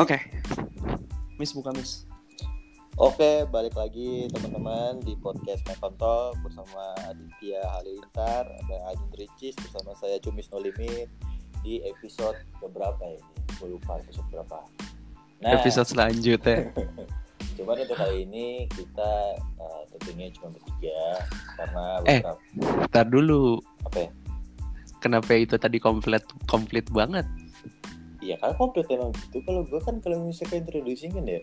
Oke. Miss buka Miss. Oke, balik lagi teman-teman di podcast Mekontol bersama Aditya Halilintar, ada Ajun Ricis bersama saya Cumis No Limit di episode keberapa ini? Gue lupa episode berapa. Nah, Episode selanjutnya. cuman untuk kali ini kita uh, tentunya cuma bertiga karena Eh. Ntar dulu. apa ya? Kenapa itu tadi komplit komplit banget? Iya kan komplit emang gitu. Kalau gue kan kalau misalnya introducing kan ya,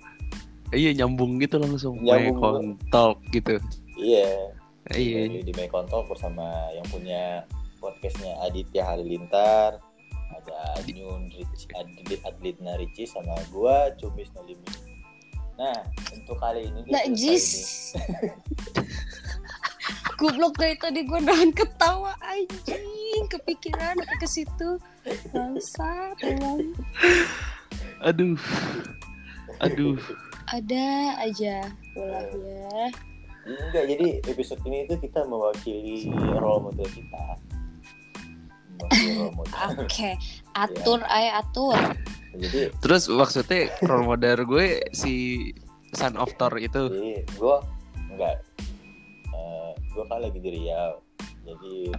Iya nyambung gitu langsung. Nyambung Talk gitu. iya. Iya. di, di Mekontol bersama yang punya podcastnya Aditya Halilintar ada Anyun Rich, Adlit Adlitna Ricis sama gua Cumis No Limit. Nah untuk kali ini di Goblok dari tadi gue nahan ketawa anjing. Kepikiran apa ke situ. Bangsa emang Aduh. Aduh. ada aja ulahnya ini enggak jadi episode ini itu kita mewakili role model kita. Mewakili role model. Oke atur ay atur. Jadi Terus maksudnya role model gue si Son of Thor itu. jadi gua enggak Eh, gua kan lagi di Riau. Jadi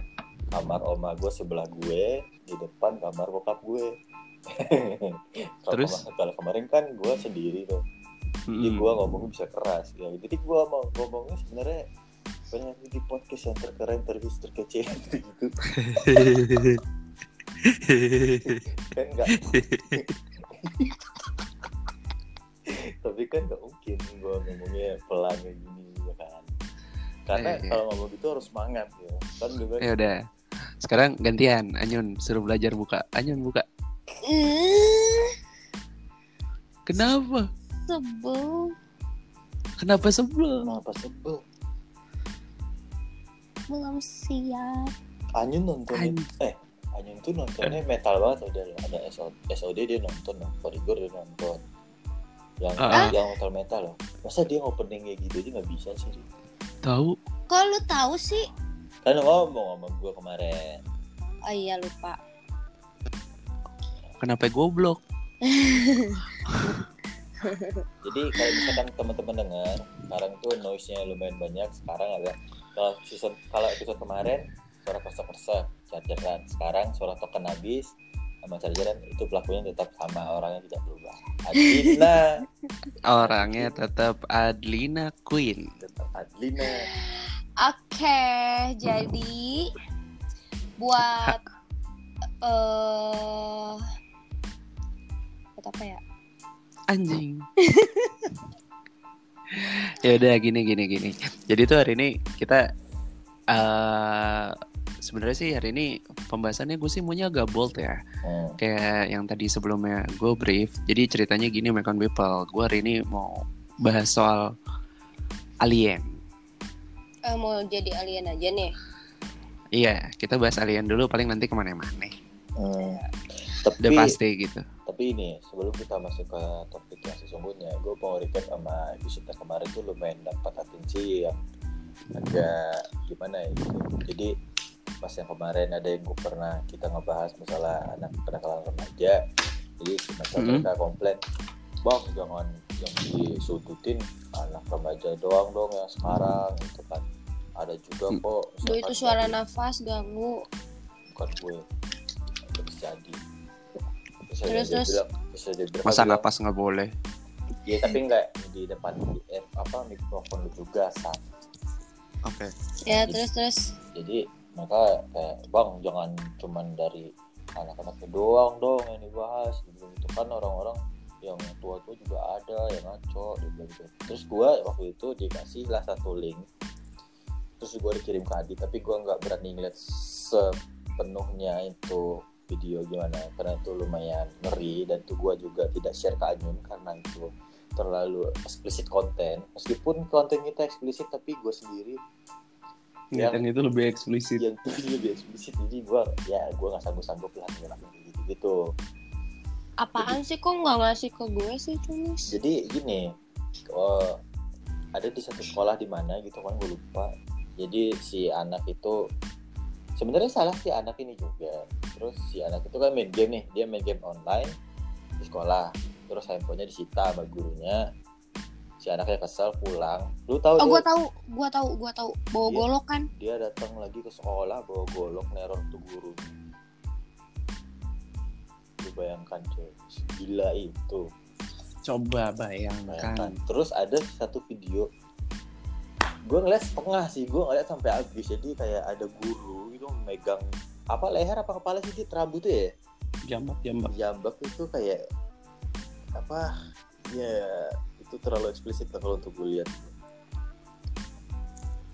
kamar oma gue sebelah gue di depan kamar bokap gue. Terus? kalau kemarin kan gue sendiri tuh. Jadi Mm-mm. gue ngomongnya bisa keras. Ya jadi gue mau ngomongnya sebenarnya banyak di podcast yang terkeren terus terkece gitu. Kan enggak tapi kan nggak mungkin gue ngomongnya pelan kayak gini ya kan karena Iya, iya. kalau ngomong gitu harus semangat ya kan gue bilang, ya udah. Sekarang gantian Anyun suruh belajar buka. Anyun buka. Kenapa? sebel Kenapa sebel? kenapa sebel belum siap Anyun nontonnya An- eh Anyun tuh nontonnya metal banget udah ada SOD, SOD dia nonton loh Korigor dia nonton yang Ah. yang metal metal loh masa dia opening kayak gitu aja nggak bisa sih Tahu? kok lu tahu sih? Kan lu ngomong sama gue kemarin. Oh iya lupa. Kenapa goblok? jadi kalau misalkan teman-teman dengar sekarang tuh noise nya lumayan banyak. Sekarang ada kalau season kalau episode kemarin suara kersa-kersa chargeran sekarang suara token habis sama chargeran itu pelakunya tetap sama orangnya tidak berubah Adlina Orangnya tetap Adlina Queen. tetap Adlina Oke, jadi buat eh buat apa ya? Anjing. ya udah gini gini gini. Jadi tuh hari ini kita eh sebenarnya sih hari ini pembahasannya gue sih maunya agak bold ya. Hmm. Kayak yang tadi sebelumnya gue brief. Jadi ceritanya gini Mekon People. Gue hari ini mau bahas soal alien. Eh, mau jadi alien aja nih. Iya, kita bahas alien dulu paling nanti ke mana-mana. Hmm. Udah Tapi, pasti gitu. tapi ini sebelum kita masuk ke topik yang sesungguhnya, gue mau recap sama episode kemarin tuh lumayan dapat atensi yang agak gimana ya gitu. Jadi pas yang kemarin ada yang gue pernah kita ngebahas masalah anak kenakalan remaja. Jadi semacam Mhm. mereka komplain, bang jangan yang disudutin anak remaja doang dong yang sekarang gitu kan. Ada juga Hmm. kok. Gue itu suara dari- nafas ganggu. bukan gue terus jadi bisa Terus, dia terus. bilang bisa dia bilang Masa bilang, napas nggak boleh? ya tapi enggak di depan eh, apa mikrofon lu juga sah Oke. Ya Jadi- terus terus. jadi maka kayak bang jangan cuman dari anak-anaknya doang dong yang dibahas gitu, itu kan orang-orang yang tua-tua juga ada yang ngaco bilang gitu. terus gue waktu itu dikasih lah satu link terus gue dikirim ke Adi tapi gue nggak berani ngeliat sepenuhnya itu video gimana karena itu lumayan ngeri dan tuh gue juga tidak share ke Anyun karena itu terlalu eksplisit konten meskipun konten kita eksplisit tapi gue sendiri Ya, dan itu lebih eksplisit. yang tuh lebih eksplisit. Jadi gue ya gue nggak sanggup sanggup lah kayak gitu gitu Apaan sih kok nggak ngasih ke gue sih tulis? jadi gini oh, ada di satu sekolah di mana gitu kan gue lupa. Jadi si anak itu sebenarnya salah si anak ini juga. Terus si anak itu kan main game nih dia main game online di sekolah. Terus handphonenya disita sama gurunya si anaknya kesel pulang lu tahu Oh, tuh gua tahu, gua tahu, gua tahu. Bawa Iya. golok kan? dia datang lagi ke sekolah bawa golok neror tuh guru lu bayangkan cuy gila itu Coba bayangkan. bayangkan terus ada satu video gue ngeliat setengah sih gue ngeliat sampai habis jadi kayak ada guru itu megang apa leher apa kepala sih Dit? rambutnya ya Jambak, jambak. jambak itu kayak apa ya itu terlalu eksplisit lah kalau untuk gue lihat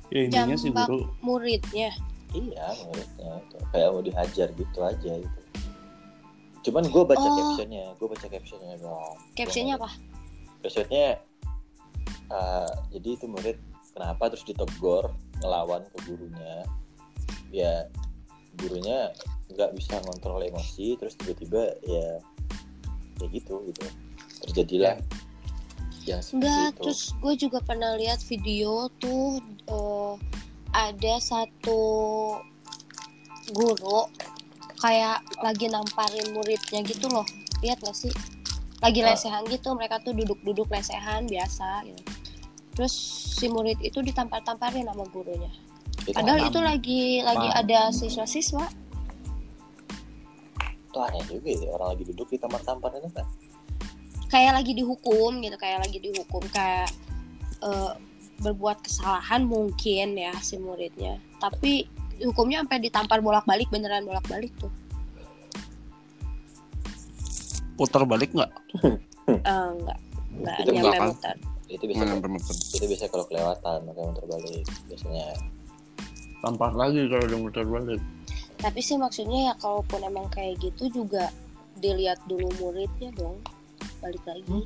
Ya intinya sih guru. Muridnya. iya menurutnya itu kayak mau dihajar gitu aja gitu. Cuman gue baca Oh. captionnya gue baca captionnya dong Captionnya apa? captionnya uh, jadi itu murid kenapa terus ditegur ngelawan ke gurunya? Ya gurunya nggak bisa ngontrol emosi terus tiba-tiba ya ya gitu gitu. Terjadilah yang Enggak, itu terus gue juga pernah lihat video tuh eh, ada satu guru kayak lagi namparin muridnya gitu loh. Lihat gak sih? Lagi Ah. lesehan gitu, mereka tuh duduk-duduk lesehan biasa gitu. Terus si murid itu ditampar-tamparin sama gurunya. itu, Padahal itu lagi lagi ada siswa-siswa. itu aneh juga ya orang lagi duduk di tampar-tampar itu kan kayak lagi dihukum gitu kayak lagi dihukum kayak eh, berbuat kesalahan mungkin ya si muridnya. Tapi hukumnya sampai ditampar bolak-balik beneran bolak-balik tuh. Putar balik nggak? Eh, enggak enggak Itu nyampe muter. Itu bisa itu bisa kalau kelewatan makanya muter balik biasanya. Tampar lagi kalau udah muter balik. tapi sih maksudnya ya kalaupun emang kayak gitu juga dilihat dulu muridnya dong balik lagi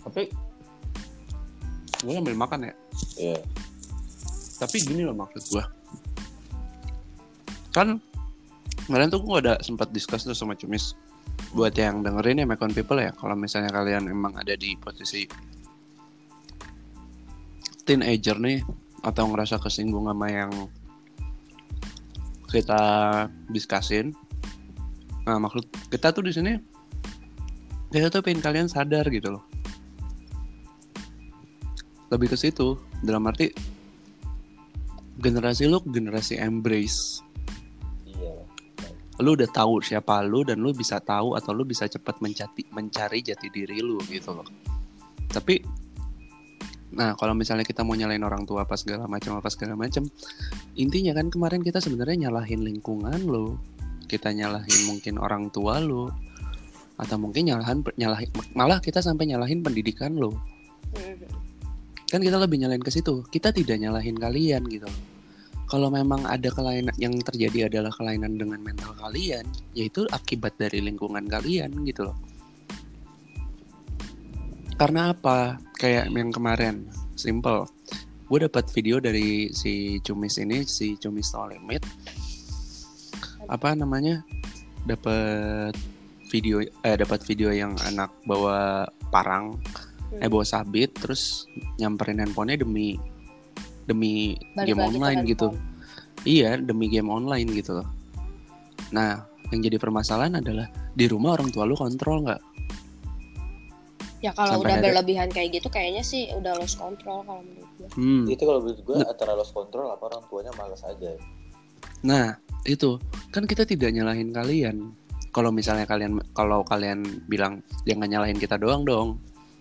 Tapi gue ambil makan ya. Iya. Tapi gini loh maksud gue. Kan kemarin tuh gue ada sempat discuss tuh sama Cumis. Buat yang dengerin ya Mekon People ya. Kalau misalnya kalian emang ada di posisi teenager nih atau ngerasa kesinggung sama yang kita diskusin. Nah maksud kita tuh di sini kita tuh pengen kalian sadar gitu loh. Lebih ke situ. Dalam arti generasi lu generasi embrace. Iya. Lu udah tahu siapa lu dan lu bisa tahu atau lu bisa cepat mencari mencari jati diri lu gitu loh. Tapi nah kalau misalnya kita mau nyalain orang tua apa segala macam apa segala macam intinya kan kemarin kita sebenarnya nyalahin lingkungan lo kita nyalahin mungkin orang tua lo atau mungkin nyalahin nyalahin malah kita sampai nyalahin pendidikan lo. Kan kita lebih nyalain ke situ. Kita tidak nyalahin kalian gitu kalau memang ada kelainan yang terjadi adalah kelainan dengan mental kalian yaitu akibat dari lingkungan kalian gitu loh. Karena apa? Kayak yang kemarin. Simple. Gue dapat video dari si cumis ini si cumis no limit apa namanya? Dapat video eh dapat video yang anak bawa parang Hmm. eh bawa sabit terus nyamperin handphonenya demi demi Balik game online gitu. handphone. iya demi game online gitu loh. Nah yang jadi permasalahan adalah di rumah orang tua lu kontrol nggak? Ya kalau Sampai udah ada- berlebihan kayak gitu kayaknya sih udah lost control kalau menurut gue hmm. itu kalau menurut gue antara lost control apa orang tuanya malas aja. Nah itu. Kan kita tidak nyalahin kalian kalau misalnya kalian kalau kalian bilang jangan nyalahin kita doang dong.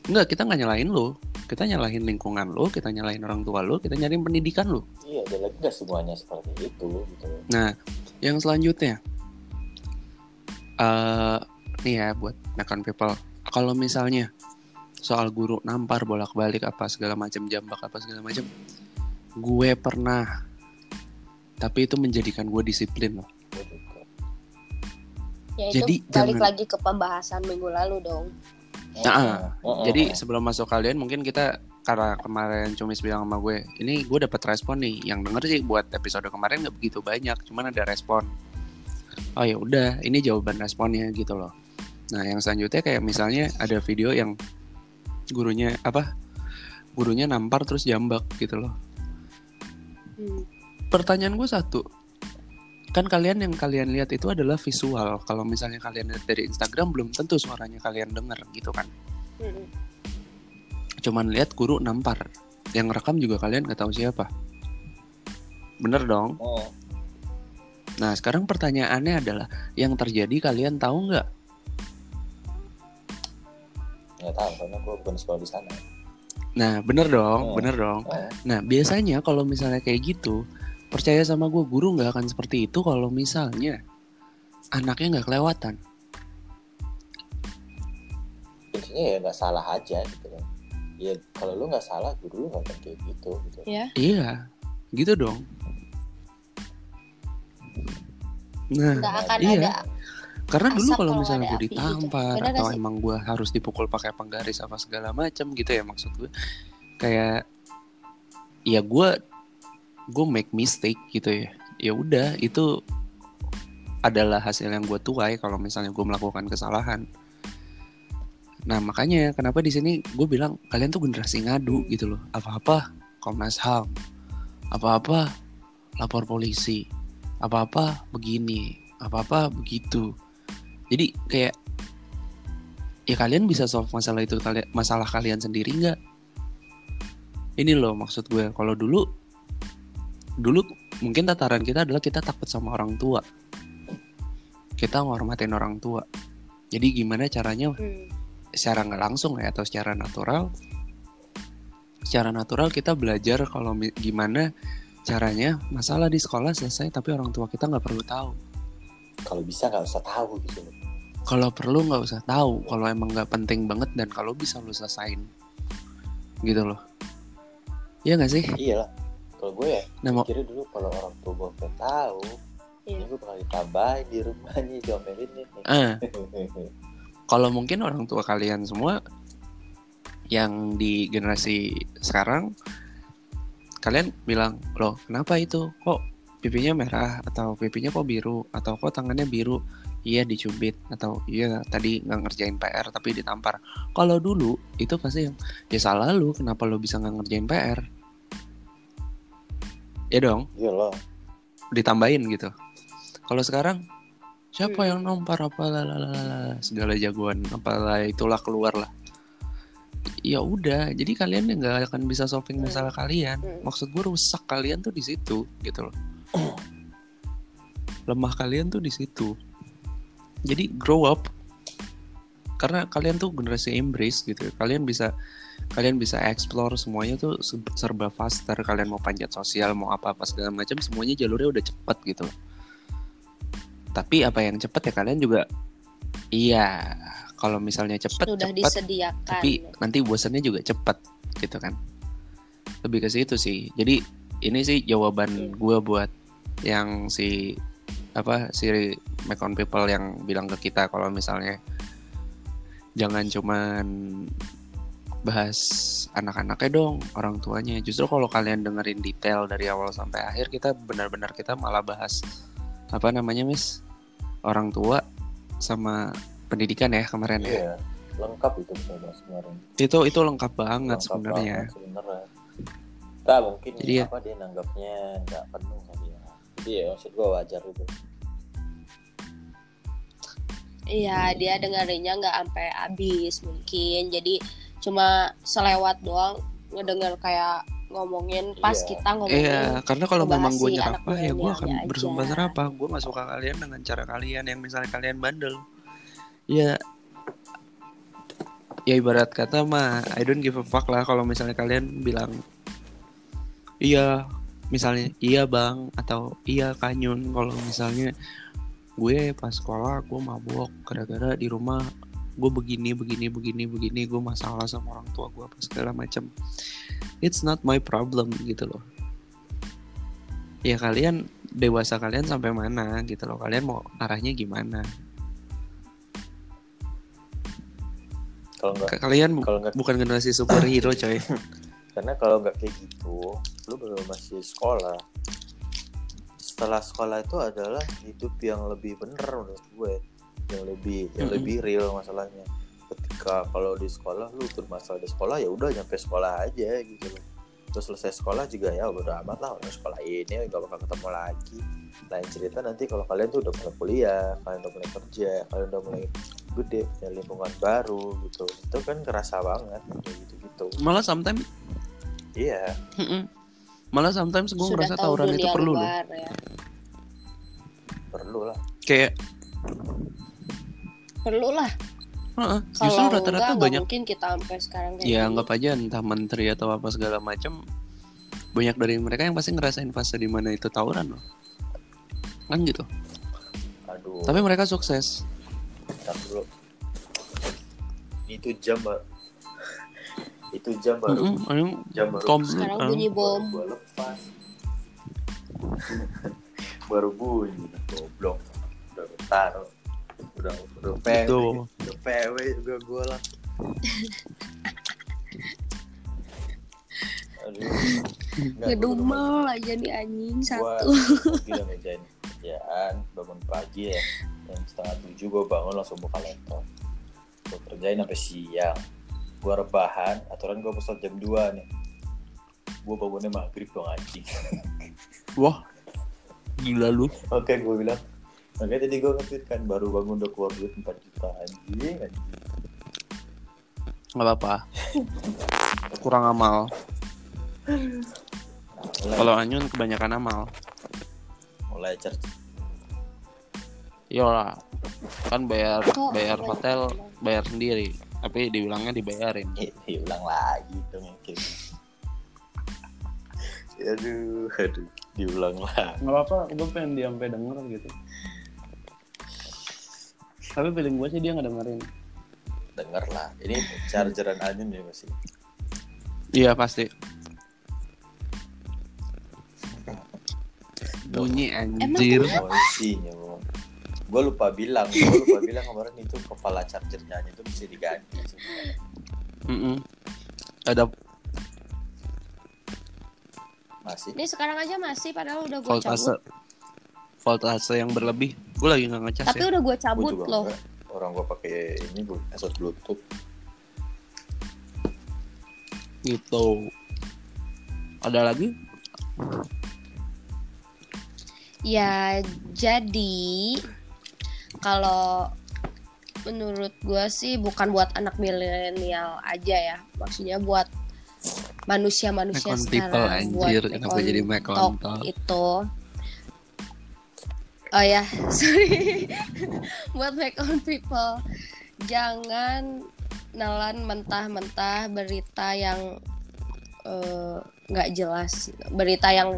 Enggak, kita nggak nyalahin lu kita nyalahin lingkungan lu kita nyalahin orang tua lu kita nyalahin pendidikan lu iya dan lagi nggak semuanya seperti itu gitu. Nah, yang selanjutnya, eh nih ya buat makan people, kalau misalnya soal guru nampar bolak-balik apa segala macam jambak apa segala macam, gue pernah, tapi itu menjadikan gue disiplin loh. Gua juga. ya itu Jadi balik jangan- lagi ke pembahasan minggu lalu dong Nah, Heeh. Jadi sebelum masuk kalian mungkin kita karena kemarin Cumis bilang sama gue, ini gue dapat respon nih. Yang denger sih buat episode kemarin nggak begitu banyak, cuman ada respon. Oh ya udah, ini jawaban responnya gitu loh. Nah yang selanjutnya kayak misalnya ada video yang gurunya apa? Gurunya nampar terus jambak gitu loh. Hmm. Pertanyaan gue satu, kan kalian yang kalian lihat itu adalah visual. Kalau misalnya kalian lihat dari Instagram belum tentu suaranya kalian denger gitu kan. Mm-mm. cuman lihat guru nampar. Yang rekam juga kalian nggak tahu siapa. Bener dong? Oh. Nah sekarang pertanyaannya adalah yang terjadi kalian tahu nggak? Nggak tahu karena gue bukan sekolah di sana. Nah bener dong Oh. bener dong. Oh. Nah, biasanya kalau misalnya kayak gitu, percaya sama gue, guru nggak akan seperti itu kalau misalnya anaknya nggak kelewatan. intinya ya nggak salah aja gitu kan ya kalau lu nggak salah guru lu nggak akan kayak gitu gitu ya Iya, gitu dong. Nah, nggak akan iya. ada karena dulu kalau misalnya gue gitu. ditampar gak atau sih? emang gue harus dipukul pakai penggaris apa segala macam gitu ya maksud gue kayak ya gue gue make mistake gitu ya. Ya udah itu adalah hasil yang gue tuai kalau misalnya gue melakukan kesalahan. Nah makanya kenapa di sini gue bilang kalian tuh generasi ngadu gitu loh. Apa-apa Komnas HAM. Apa-apa lapor polisi. Apa-apa begini. Apa-apa begitu. Jadi kayak ya kalian bisa solve masalah itu masalah kalian sendiri nggak? Ini loh maksud gue kalau dulu dulu mungkin tataran kita adalah kita takut sama orang tua. Kita ngormatin orang tua. Jadi gimana caranya? Hmm. secara nggak langsung ya atau secara natural? Secara natural kita belajar kalau gimana caranya masalah di sekolah selesai tapi orang tua kita nggak perlu tahu. Kalau bisa nggak usah tahu gitu kalau perlu nggak usah tahu. Kalau emang nggak penting banget dan kalau bisa lu selesain. Gitu loh. Iya nggak sih? Iyalah kalau gue ya nah mau kira dulu kalau orang tua gue pengen tahu Iya. ini gue bakal ditambahin di rumah nih diomelin nih. Ah kalau mungkin orang tua kalian semua yang di generasi sekarang kalian bilang loh kenapa itu? Kok pipinya merah? Atau pipinya kok biru? Atau kok tangannya biru? Iya dicubit. Atau iya tadi nggak ngerjain PR tapi ditampar. Kalau dulu itu pasti yang ya salah lu kenapa lu bisa nggak ngerjain PR ya dong iyalah ditambahin gitu. Kalau sekarang siapa Hmm. yang nampar apa segala jagoan apalah itulah keluar lah. Ya udah, jadi kalian nggak akan bisa solving Hmm. masalah kalian. Hmm. Maksud gue rusak kalian tuh di situ gitu loh. Lemah kalian tuh di situ. Jadi grow up. Karena kalian tuh generasi embrace gitu. Kalian bisa kalian bisa explore semuanya tuh se- serba faster. Kalian mau panjat sosial, mau apa-apa segala macam semuanya jalurnya udah cepet gitu. Tapi apa yang cepet ya kalian juga iya. Kalau misalnya cepet sudah cepet disediakan tapi nanti bosannya juga cepet gitu kan lebih ke situ sih jadi ini sih jawaban Iya. gue buat yang si apa si Macon people yang bilang ke kita kalau misalnya jangan cuman bahas anak-anaknya dong orang tuanya. Justru kalau kalian dengerin detail dari awal sampai akhir kita benar-benar kita malah bahas apa namanya mis orang tua sama pendidikan ya kemarin ya. Iya lengkap itu kita bahas kemarin. Itu itu lengkap banget sebenarnya. tak mungkin Jadi ya- apa dia nanggapnya nggak penuh kali ya. Jadi ya maksud gue wajar itu Iya, dia dengerinnya nggak sampai habis mungkin. Jadi cuma selewat doang ngedenger kayak ngomongin pas Iya. kita ngomongin. Iya, karena kalau memang gue nyerapah ya gue akan aja. bersumpah serapah. Gue gak suka kalian dengan cara kalian yang misalnya kalian bandel. Ya, ya ibarat kata mah I don't give a fuck lah kalau misalnya kalian bilang iya, misalnya iya bang atau iya kanyun kalau misalnya gue pas sekolah gue mabok gara-gara di rumah gue begini begini begini begini gue masalah sama orang tua gue apa segala macam it's not my problem gitu loh. Ya kalian dewasa kalian sampai mana gitu loh? Kalian mau arahnya gimana? Kalau nggak kalian bu- kalau nggak bukan generasi superhero coy. Karena kalau nggak kayak gitu lu baru masih sekolah setelah sekolah itu adalah hidup yang lebih bener menurut gue. Yang lebih yang Mm-mm. lebih real masalahnya. Ketika kalau di sekolah lu bermasalah di sekolah ya udah nyampe sekolah aja gitu loh. Terus selesai sekolah juga ya bodo amat lah orang sekolah ini nggak bakal ketemu lagi. Lain cerita nanti kalau kalian tuh udah mulai kuliah kalian udah mulai kerja kalian udah mulai gede punya lingkungan baru gitu. Itu kan kerasa banget kayak gitu gitu malah sometimes iya. Mm-mm. Malah sometimes gue ngerasa tahu tawuran itu perlu loh. luar, ya. perlu lah. Kayak Perlu lah. heeh, justru Kalau rata-rata banyak mungkin kita sampai sekarang kayak ya anggap aja entah menteri atau apa segala macam banyak dari mereka yang pasti ngerasain fase di mana itu tawuran loh. Kan gitu. Aduh. Tapi mereka sukses. Bentar dulu. Itu jam Mbak. Itu jam baru. Mm-mm, ayo, jam baru kom- Sekarang bunyi bom. gua lepas. Baru bunyi. Goblok. Udah gua taruh. Udah udah PW Gitu. udah PW juga gue lah. Aduh. Ngedumel aja nih anjing satu. pagi udah ngerjain kerjaan. Bangun pagi ya. Jam setengah tujuh gue bangun langsung buka laptop. Gue kerjain sampai siang gue rebahan aturan gue pesat jam 2 nih. Gue bangunnya maghrib dong anjing. Wah gila lu. Oke gue bilang. Makanya tadi gue nge kan baru bangun udah keluar duit 4 juta anjing anjing. Nggak apa-apa. Kurang amal. Mulai, kalau Anyun kebanyakan amal. Mulai charge Yolah kan bayar bayar hotel bayar sendiri tapi dibilangnya dibayarin. Eh, diulang lagi kayak gitu. aduh aduh diulang lagi. Nggak apa-apa gue pengen dia sampai denger gitu. Tapi feeling gue sih dia nggak dengerin. Denger lah. Ini chargeran Anyun ya masih iya pasti. Bunyi anjir. Bang. Gue lupa bilang, gue lupa bilang kemarin itu kepala chargernya itu bisa diganti. sebenarnya. Mm-mm. ada Masih. Ini sekarang aja masih padahal udah gue cabut. voltase yang berlebih gue lagi nggak ngecas Tapi ya udah gue cabut juga loh. enggak. Orang gue pakai ini gue headset bluetooth. gitu ada lagi Ya jadi kalau menurut gue sih bukan buat anak milenial aja ya, maksudnya buat manusia-manusia on people, sekarang anjir. buat Kenapa jadi talk itu. Oh ya, sorry. buat make on people, jangan nelan mentah-mentah berita yang eh, nggak jelas, berita yang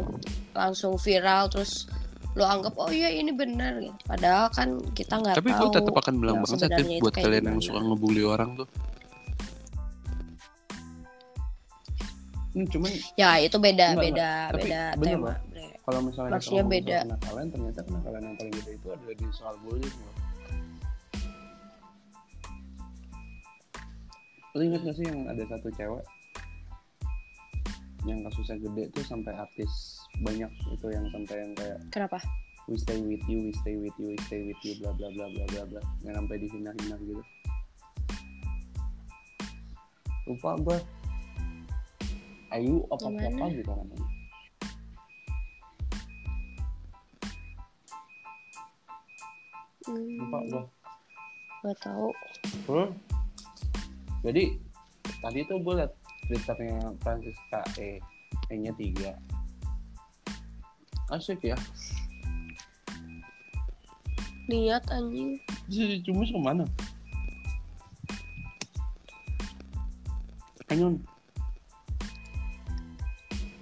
langsung viral terus lo anggap oh iya ini benar gitu. Padahal kan kita nggak tapi tahu. gue tetap akan bilang yang banget Tip, itu buat kalian yang gimana. suka ngebully orang tuh Hmm, cuman Ya itu beda Enggak, beda enggak. Tapi beda bener tema. kalau misalnya Maksudnya beda. kenakalan ternyata kenakalan yang paling gede itu adalah di soal bullying loh Lo inget gak sih yang ada satu cewek yang kasusnya gede tuh sampai artis banyak itu yang sampai yang kayak Kenapa? we stay with you, we stay with you, we stay with you, bla bla bla bla bla bla, yang sampai dihina-hina gitu. Lupa gue. Ayu apa apa gitu namanya. Lupa Hmm, gue. Gak tahu. Hmm. Jadi tadi tuh gue liat twitternya Francisca E, E-nya tiga. Asik ya. Niat anjing. Si Cumis ke mana? Anyun.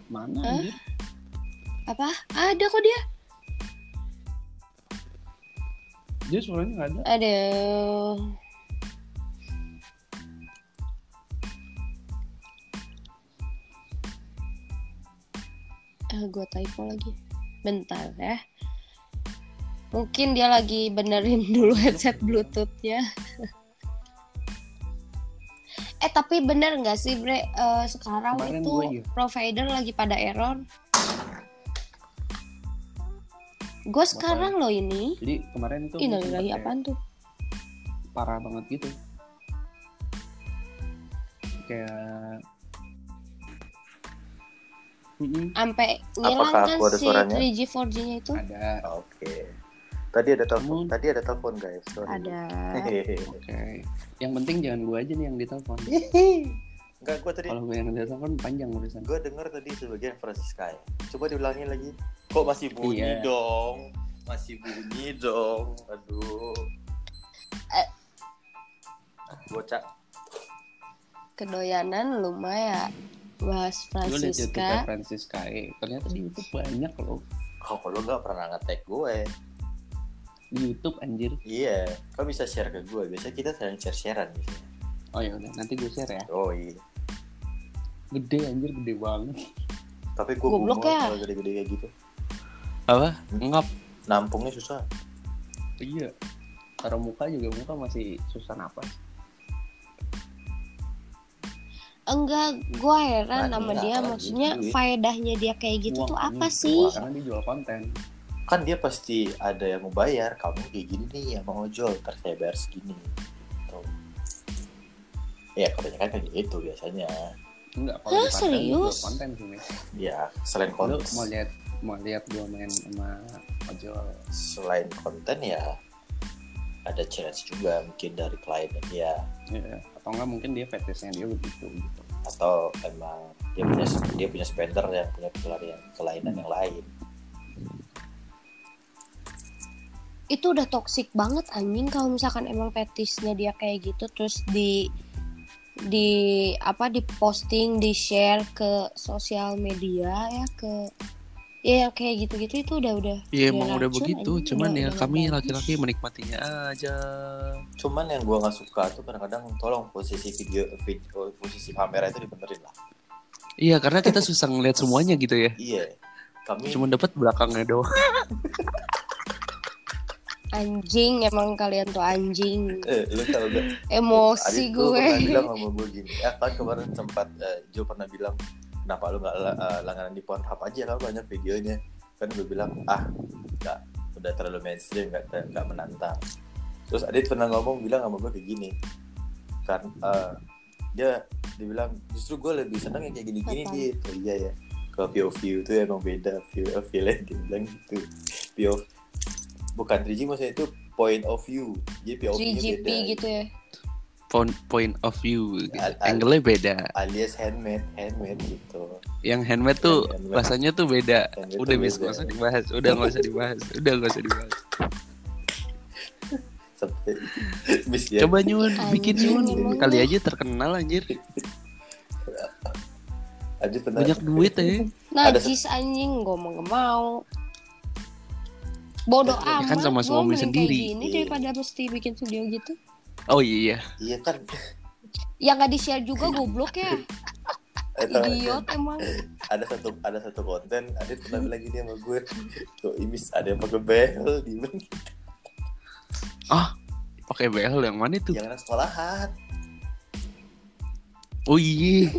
Mana anjir? Apa? Ada kok dia. Dia suaranya nggak ada. Aduh. Gue typo lagi. Bentar ya. Mungkin dia lagi benerin dulu headset bluetoothnya. eh tapi bener nggak sih Bre? Eh, sekarang Kemarin itu gue iya. provider lagi pada error. Gue sekarang loh ini. Jadi kemarin itu Ini lagi apaan tuh? parah banget gitu. Kayak Sampai ngilang Apakah kan aku ada si suaranya? 3G 4G-nya itu Ada. Oke. Tadi ada telepon. Kamu- Tadi ada telepon guys. Sorry. ada. Oke. Yang penting jangan gue aja nih yang ditelepon. Enggak, gue tadi Kalau gue yang ditelepon panjang urusan. gue denger tadi sebagian Francisca ya. Coba diulangi lagi. Kok masih bunyi Iya. dong? Masih bunyi dong. Aduh. Eh. Bocah. kedoyanan lumayan bahas Gue liat YouTube Francisca Francisca. Eh, ternyata di YouTube banyak loh. Kok lu nggak pernah nge-tag gue? Di YouTube anjir. Iya. Kau bisa share ke gue. Biasanya kita sering share-sharean biasanya. Oh ya udah, nanti gue share ya. Oh iya. Gede anjir, gede banget. Tapi gue Goblok ya. kalau gede-gede kayak gitu. Apa? Ngap. Nampungnya susah. Iya. Taruh muka juga muka masih susah napas. Enggak gue heran Nah, sama iya, dia apalagi maksudnya duit. faedahnya dia kayak gitu Uang, tuh apa anjing. sih Wah, karena dia jual konten. Kan dia pasti ada yang mau bayar. Kamu kayak gini nih yang mau. Ntar saya bayar segini. Gitu. Ya kebanyakan kayak gitu biasanya. Enggak, Hah, kalau gue serius? jual konten sih. Ya selain Lu konten, mau lihat mau lihat gue main sama ojol. selain konten ya ada challenge juga mungkin dari kliennya dia Iya. Atau enggak mungkin dia fetishnya dia begitu gitu. atau emang dia punya dia punya spender yang punya kelainan kelainan yang lain. itu udah toxic banget anjing kalau misalkan emang fetisnya dia kayak gitu terus di di apa di posting di share ke sosial media ya ke ya yang kayak gitu-gitu itu udah udah Iya emang udah begitu, cuman Udah- ya udah kami laki-laki menikmatinya aja. Cuman yang gua nggak suka tuh kadang-kadang tolong posisi video, video posisi kamera itu dibenerin lah. Iya karena kita susah ngeliat semuanya gitu ya. Iya. Kami Cuma dapat belakangnya doang. anjing emang kalian tuh anjing eh, lu tau gak? emosi Adit tuh gue pernah bilang sama gue gini. Ya kan kemarin sempat eh, Jo pernah bilang kenapa lu nggak eh, langganan di Pornhub aja kan banyak videonya. Kan gue bilang ah nggak udah terlalu mainstream nggak nggak menantang. Terus Adit pernah ngomong bilang sama gue kayak gini kan eh, dia dibilang justru gue lebih seneng yang kayak gini-gini Apaan? di oh, iya ya ke POV itu emang beda view of dia bilang gitu POV bukan 3G maksudnya itu point of view jadi POV nya 3GP beda gitu ya Point, point of view, gitu. Al- angle-nya beda. alias handmade handmade gitu Yang handmade tuh handmade. bahasanya tuh beda. Handmade Udah beda. nggak usah dibahas. Udah nggak usah dibahas. Udah nggak usah dibahas. ya Coba nyun, bikin nyun. Kali aja terkenal anjir. Pernah Banyak duit ya. najis anjing gue mau gak mau bodoh Ya amat kan sama suami sendiri. kayak gini Iya. daripada mesti bikin video gitu Oh iya. iya kan yang nggak di share juga goblok ya idiot emang ada satu ada satu konten Adit pernah bilang gini sama gue tuh imis ada yang pakai behel di Ah, pakai BL yang mana itu? yang anak sekolahan Oh iya.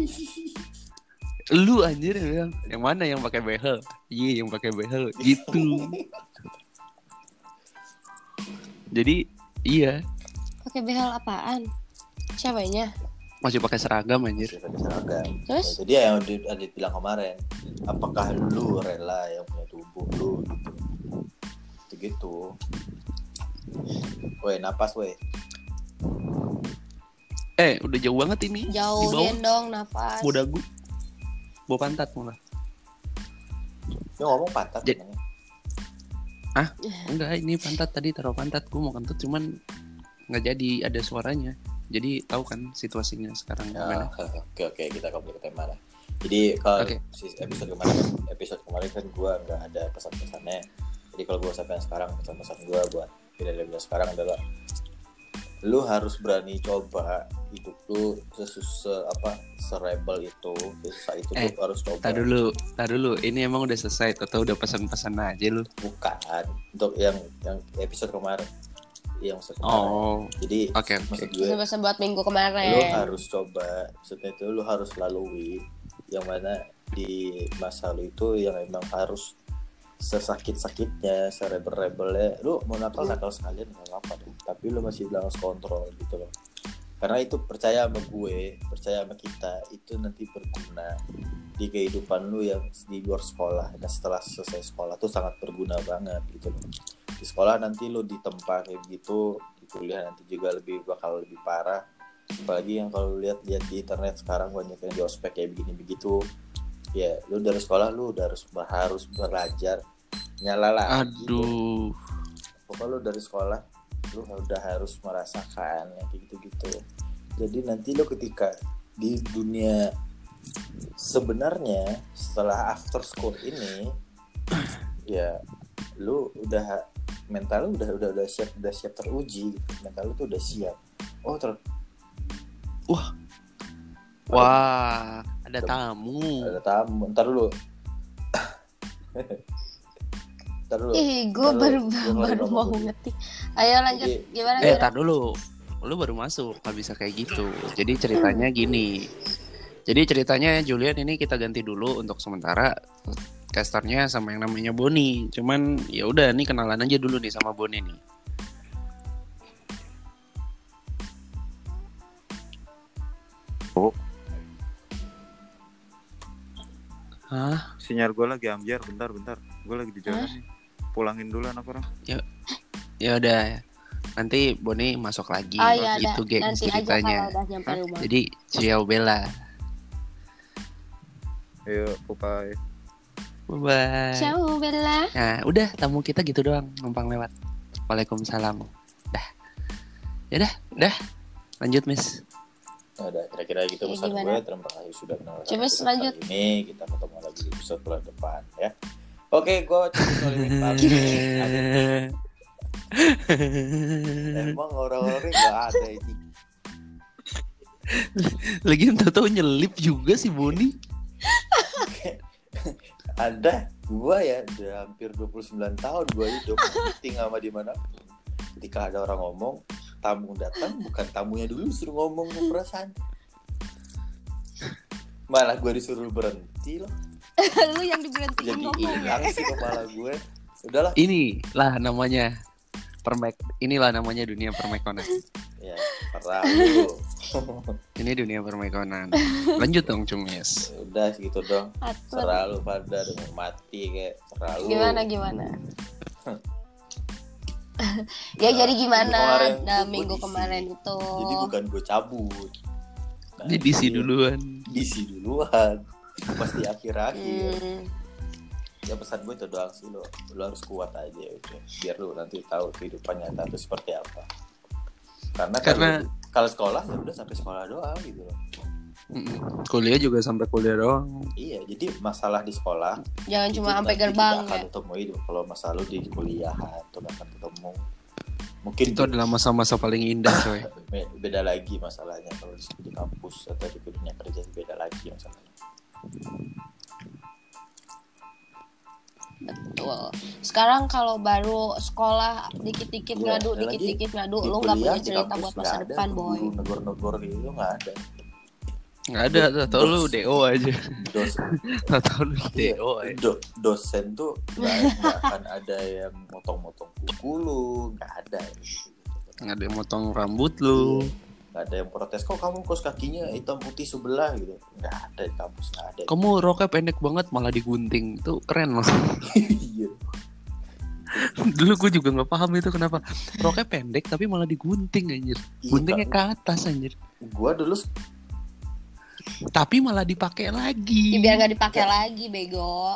Lu anjir yang bilang, yang mana yang pakai behel? Iya, yang pakai behel. Gitu. Jadi iya, pakai behel apaan ceweknya masih pakai seragam anjir. Masih pakai seragam. Terus? Nah, jadi yang Adit, Adit bilang kemarin apakah lu rela yang punya tubuh lu gitu gitu Weh, napas weh. Eh, udah jauh banget ini. Di bawah. jauhin dong nafas Bawa dagu. Bawa pantat malah. Lu ngomong pantat Jadi- emangnya. Enggak, ini pantat tadi taruh pantat. Gue mau kentut cuman nggak jadi ada suaranya. Jadi tahu kan situasinya sekarang Ya, gimana? oke oke kita kembali ke tema lah. Jadi kalau si episode kemarin episode kemarin kan gua nggak ada pesan-pesannya. Jadi kalau gua sampai sekarang pesan-pesan gua buat tidak dari sekarang adalah lu harus berani coba hidup lu sesus se, apa serebel itu susah itu Eh, lu harus coba Tar dulu, tar dulu. Ini emang udah selesai atau udah pesan-pesan aja lu? bukan untuk yang yang episode kemarin yang episode kemarin. Oh, jadi oke oke. maksud gue Pesan buat minggu lu kemarin harus coba. Maksudnya itu lu harus lalui. Yang mana di masa lu itu yang emang harus sesakit-sakitnya serebel-rebelnya lu mau nakal nakal sekalian nggak apa deh. Tapi lu masih harus kontrol gitu loh karena itu percaya sama gue percaya sama kita itu nanti berguna di kehidupan lu yang di luar sekolah. Dan setelah selesai sekolah tuh sangat berguna banget gitu loh. Di sekolah nanti lu ditempa kayak gitu di kuliah nanti juga lebih bakal lebih parah. Apalagi yang kalau lu lihat lihat di internet sekarang banyak yang di ospek kayak begini begitu. Ya lu dari sekolah lu udah harus harus belajar. Nyala lah Aduh. pokoknya lu dari sekolah lu udah harus merasakan yang kayak gitu-gitu jadi nanti lu ketika di dunia sebenarnya setelah after school ini ya lu udah mental lu udah udah udah siap udah siap teruji gitu. mental lu tuh udah siap oh ter Wah, ada tamu. ada tamu ntar dulu ntar dulu Ih, gue baru baru mau dulu. ngetik. Ayo lanjut. Jadi- Gimana Eh, tar dulu. Lu baru masuk, nggak bisa kayak gitu. Jadi ceritanya gini. Jadi ceritanya Julian ini kita ganti dulu untuk sementara casternya sama yang namanya Boni. Cuman ya udah nih kenalan aja dulu nih sama Boni nih. Hah? Sinyal gue lagi ambiar, bentar, bentar. Gue lagi di jalan nih. Pulangin dulu anak orang. Ya udah. Nanti Boni masuk lagi. Oh iya, gitu geng Nanti aja ceritanya. kalau udah nyampe rumah. Jadi ciao Bella. Ayo, Pupai. Bye. Ciao Bella. Nah, udah tamu kita gitu doang, numpang lewat. Waalaikumsalam. Dah. Ya dah, dah. Lanjut, Miss. Nah, udah kira-kira gitu Ya, pesan gue terima kasih sudah menonton Coba lanjut. ini kita ketemu lagi di episode bulan depan ya oke gue ini emang orang-orang nggak ada ini Lagi tahu nyelip juga si Boni. ada. Gue ya udah hampir 29 tahun gue hidup. Meeting sama di mana ketika ada orang ngomong tamu datang bukan tamunya dulu suruh ngomong perasaan. Malah gue disuruh berhenti loh Lu yang diberhentiin jadi hilang sih kepala gue udahlah Ini lah namanya permek. Inilah namanya dunia permekonan. ya terlalu Ini dunia permekonan. Lanjut dong, Cumis. udah segitu dong Atur. selalu pada dengan mati kayak selalu Gimana gimana? ya jadi gimana Kemarin nah, minggu diisi. kemarin itu jadi bukan gue cabut Nah, diisi iya, duluan. diisi duluan pasti akhir-akhir Hmm, ya pesan gue itu doang sih lo lo harus kuat aja udah biar lu nanti tahu kehidupan nyata itu seperti apa karena Karena- kalau kalau sekolah ya udah sampai sekolah doang gitu loh Mm-mm. Kuliah juga sampai kuliah doang. iya jadi masalah di sekolah jangan itu cuma sampai gerbang tidak akan ya. temui kalau masalah lu di kuliah tuh akan ketemu mungkin Itu adalah masa-masa paling indah, coy. Be- beda lagi masalahnya kalau di, di kampus atau di dunia kerja beda lagi masalahnya Betul. Sekarang kalau baru sekolah dikit-dikit Iya, ngadu, dikit-dikit ngadu, di lu nggak punya cerita buat masa ada depan, boy. negor-negor gitu nggak ada Nggak ada, tuh tau lu DO aja. Dos, Tau tau lu iya, DO aja. do- dosen tuh nggak akan ada yang motong-motong kuku lu nggak ada. Nggak ada yang motong rambut lu. Nggak ada yang protes kok kamu kos kakinya hitam putih sebelah gitu nggak ada di kampus nggak ada Kamu roknya pendek banget malah digunting. Itu keren loh. iya Dulu gue juga nggak paham itu kenapa roknya pendek tapi malah digunting anjir. Iya, Guntingnya ke atas anjir. gua dulu Tapi malah dipakai Ya, lagi. biar nggak dipakai lagi, bego.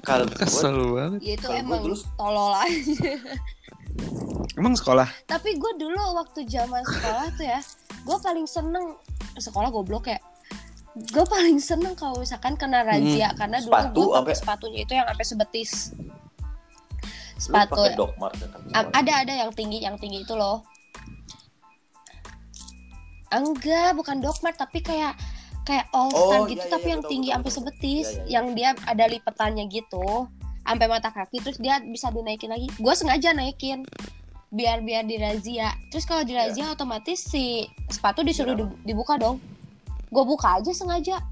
kalau gua Kesel banget. Ya itu Kalau gua emang dulu- tolol aja. Emang sekolah? Tapi gue dulu waktu zaman sekolah tuh ya, gue paling seneng sekolah goblok ya. Gue paling seneng kalau misalkan kena razia karena dulu Hmm. Sepatu gue sampai- sepatunya itu yang sampai sebetis. lu Sepatu pakai dogmart ya, kan, ada ada yang tinggi yang tinggi itu loh. Enggak, bukan dogmat tapi kayak kayak all star Oh, gitu iya, iya, tapi iya, yang betul, tinggi sampai sebetis, Iya, iya, iya. yang dia ada lipetannya gitu sampai mata kaki terus dia bisa dinaikin lagi. Gue sengaja naikin biar biar dirazia. Terus kalau dirazia otomatis si sepatu disuruh di- dibuka dong. Gue buka aja sengaja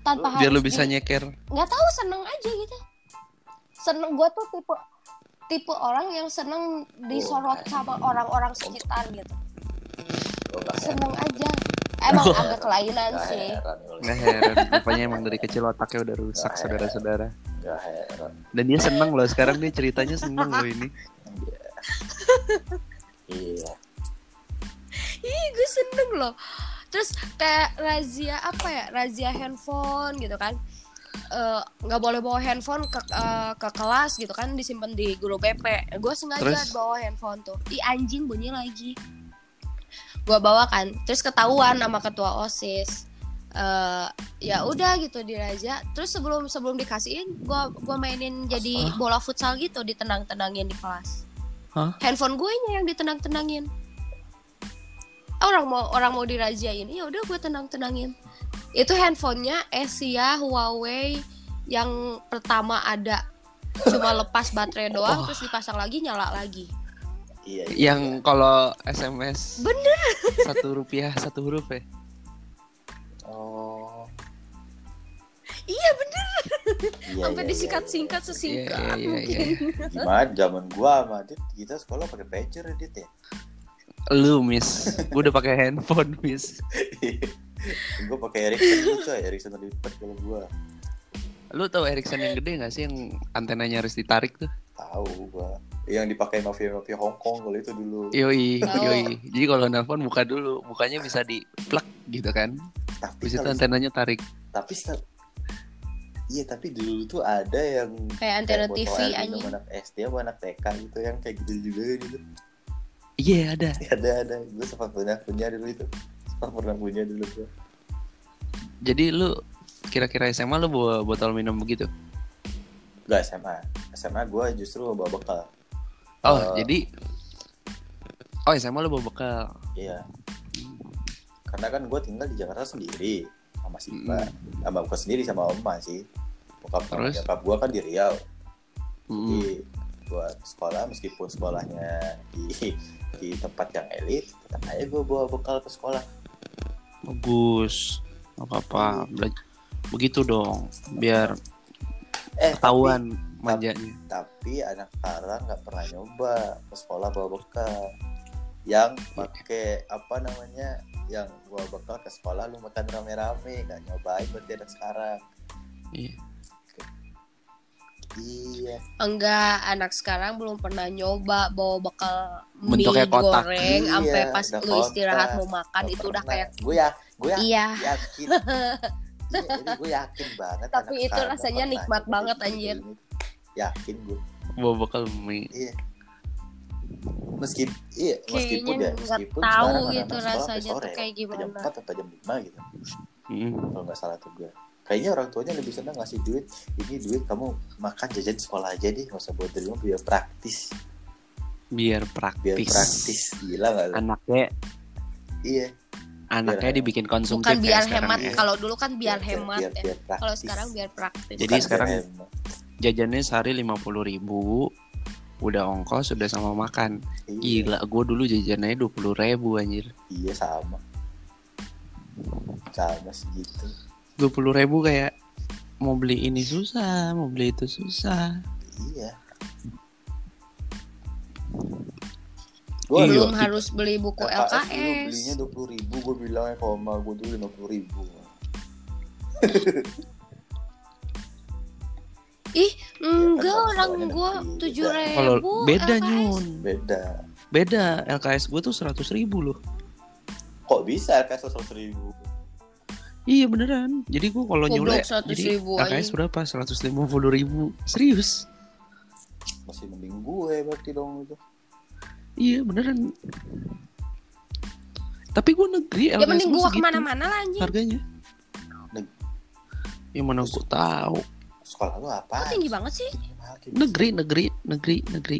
tanpa Biar lu harus bisa di- nyeker. nggak tahu seneng aja gitu seneng gue tuh tipe tipe orang yang seneng disorot Oh, sama orang-orang sekitar gitu Oh, seneng aja emang agak kelainan Nggak sih Nggak heran, rupanya emang dari kecil otaknya udah rusak saudara-saudara. nggak heran. Dan dia seneng loh sekarang dia ceritanya seneng loh ini. Iya. ih gue seneng loh. Terus kayak razia apa ya? Razia handphone gitu kan. Eh, nggak boleh bawa handphone ke eh, ke kelas gitu kan disimpan di guru BP gue sengaja Terus? bawa handphone tuh. I anjing bunyi lagi. Gue bawa kan terus ketahuan sama ketua osis. Eh, ya udah gitu dirazia terus sebelum sebelum dikasihin gue gua mainin jadi bola futsal gitu ditenang-tenangin di kelas Hah? handphone gue yang ditenang-tenangin orang mau orang mau dirajain ya udah gue tenang-tenangin itu handphonenya Asia Huawei yang pertama ada cuma lepas baterai doang Oh. terus dipasang lagi nyala lagi Iya. iya. Yang kalau SMS bener satu rupiah satu huruf ya. Oh. iya bener Iya, sampai iya, disingkat-singkat Iya sesingkat iya iya. mungkin iya. iya. Gimana zaman gua sama Adit kita sekolah pakai pager ya Dit ya. Lu miss, gue udah pakai handphone miss. gua pakai Ericsson tuh coy, Ericsson lipat kalau gua. Lu tau Ericsson yang gede gak sih yang antenanya harus ditarik tuh? Tahu gua. Yang dipakai mafia-mafia Hong Kong kalau itu dulu. Yoi, Tahu. yoi. Jadi kalau nelpon buka dulu, bukanya bisa di plug gitu kan. Tapi Habis itu antenanya tarik. tapi Iya tapi dulu tuh ada yang kayak antena kayak TV anjing anak SD apa anak TK gitu yang kayak gitu juga gitu. Iya ada. ada ada gue sempat pernah punya dulu itu sempat pernah punya dulu gue Jadi lu kira-kira SMA lu bawa botol minum begitu? Gak SMA SMA gue justru bawa bekal Oh, Eh. jadi Oh, SMA lu bawa bekal. iya karena kan gue tinggal di Jakarta sendiri sama Siva sama bukan sendiri sama Oma sih bokap sama Terus? nyokap gue kan di Riau Mm. jadi buat sekolah meskipun sekolahnya di di tempat yang elit tetap aja gue bawa bekal ke sekolah Bagus. Gak apa-apa. Bela- Begitu dong, biar eh tapi, ketahuan manjanya. tapi anak sekarang nggak pernah nyoba ke sekolah bawa bekal yang pakai apa namanya yang bawa bekal ke sekolah lu makan rame-rame nggak nyobain berarti anak sekarang. Iya. iya. Enggak anak sekarang belum pernah nyoba bawa bekal mie Bentuknya kotak. goreng sampai Iya, pas udah lu istirahat mau makan itu udah kayak gue ya gue ya iya. yakin. Iya, ini gue yakin banget Tapi itu rasanya pernah nikmat banget, anjir. yakin gue Bawa bekal mie. iya meskipun iya meskipun ya meskipun tahu sekarang gitu anak-anak sekolah sampai rasanya tuh sore, kayak jam gimana 4 atau jam 5 gitu Mm. kalau nggak salah tuh gue kayaknya orang tuanya lebih senang ngasih duit ini duit kamu makan jajan di sekolah aja deh nggak usah buat di rumah biar praktis Biar biar praktis. praktis gila nggak lu? Anaknya iya anaknya Biar- dibikin konsumtif bukan ya biar hemat ya. kalau dulu kan biar hemat biar, ya biar praktis. kalau sekarang biar praktis Jadi Bukan sekarang- biar hemat. Jajannya sehari lima puluh ribu, udah ongkos, udah sama makan. iya, Gila, gue dulu jajannya dua puluh ribu anjir. iya sama. Sama segitu. Dua puluh ribu kayak mau beli ini susah, mau beli itu susah. iya. Iya, belum harus beli buku LKS dulu belinya dua puluh ribu? Gue bilangnya kalau sama gue dulu lima puluh ribu ih enggak kan orang gua tujuh ribu Kalau beda LKS. nyun, beda beda. LKS gue tuh seratus ribu loh. kok bisa LKS seratus ribu Iya beneran. Jadi gue kalau nyulek, 100 jadi ribu LKS aja. berapa? Seratus lima puluh ribu. Serius? masih mending gue berarti dong itu Iya beneran. Tapi gue negeri ya LKS mending gua gua segitu ke mana-mana lah anjing harganya. Neg- Yang mana gue tahu. Sekolah lu apa kok tinggi banget sih Negeri, negeri, negeri, negeri.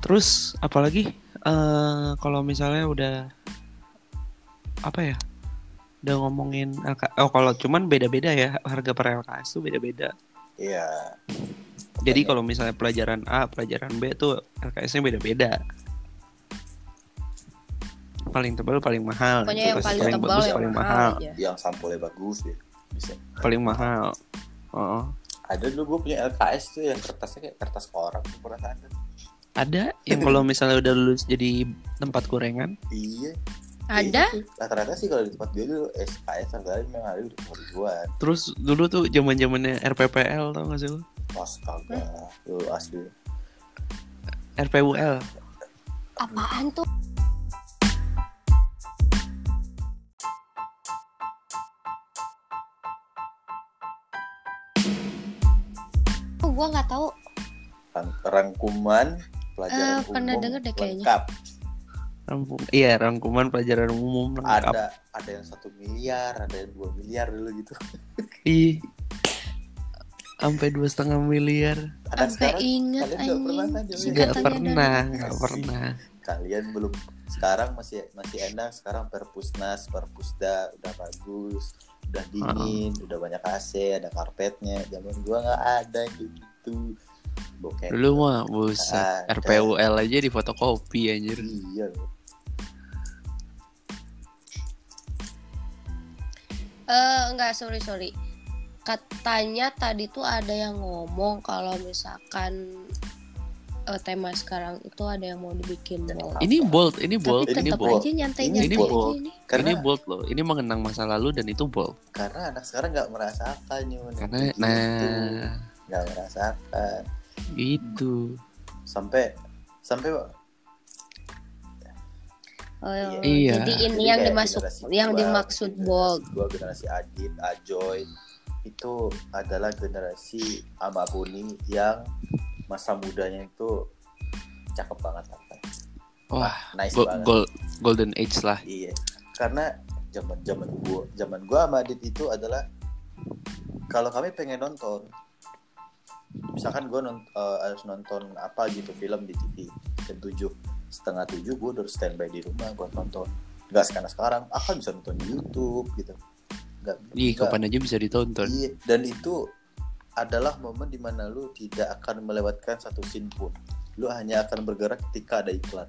Terus apalagi eh kalau misalnya udah apa ya? Udah ngomongin LK oh kalau cuman beda-beda ya harga per LKS tuh beda-beda. iya Jadi Makanya- kalau misalnya pelajaran A, pelajaran B tuh LKS-nya beda-beda. Paling tebal paling mahal. pokoknya yang paling paling tebal bagus yang paling mahal mahal. yang sampulnya bagus ya bisa Paling mahal. Oh. ada dulu gue punya LKS tuh yang kertasnya kayak kertas koran tuh pernah ada Ada yang kalau misalnya udah lulus jadi tempat gorengan. iya Ada? Iya, rata-rata sih kalau di tempat gue dulu SKS harganya memang ada udah ribuan Terus dulu tuh zaman zamannya RPPL tau gak sih lu? astaga lu asli RPUL. Apaan tuh? Gua nggak tahu. Rang- rangkuman pelajaran pernah umum denger deh kayaknya. lengkap Rangkum, iya rangkuman pelajaran umum lengkap. ada ada yang satu miliar ada yang dua miliar dulu gitu Ih. Sampai dua setengah miliar. ada Sampai sekarang inget kalian nggak pernah kan Nggak Singkatannya pernah, pernah. kalian belum sekarang masih masih enak sekarang perpusnas perpusda udah bagus udah dingin udah banyak AC ada karpetnya zaman gua nggak ada kayak gitu bokeh Dulu mah buset. Ada. RPUL aja di fotokopi anjir. iya loh Eh, enggak, sorry, sorry. Katanya tadi tuh ada yang ngomong kalau misalkan eh, tema sekarang itu ada yang mau dibikin bold. Ini bold, ini bold, Tapi ini tetap bold. aja nyantai Ini nyantai bold. aja ini. karena Ini bold loh. Ini mengenang masa lalu dan itu bold. karena anak sekarang nggak merasakan. Karena Begitu. nah nggak merasakan itu. sampai sampai Oh, Iya. Jadi ini Jadi yang generasi yang gua, dimaksud bold. gua generasi Adit Ajoy itu adalah generasi Amabuni yang masa mudanya itu cakep banget apa Wah, nice go- banget gold, golden age lah. iya karena zaman zaman gua zaman gua sama Adit itu adalah kalau kami pengen nonton misalkan gua non- eh, harus nonton apa gitu film di TV jam tujuh setengah tujuh gue udah standby di rumah buat nonton. Nggak sekarang sekarang akan bisa nonton di YouTube gitu. Nggak Ih, nggak- kapan aja bisa ditonton. iya dan itu adalah momen di mana lu tidak akan melewatkan satu scene pun. Lu hanya akan bergerak ketika ada iklan.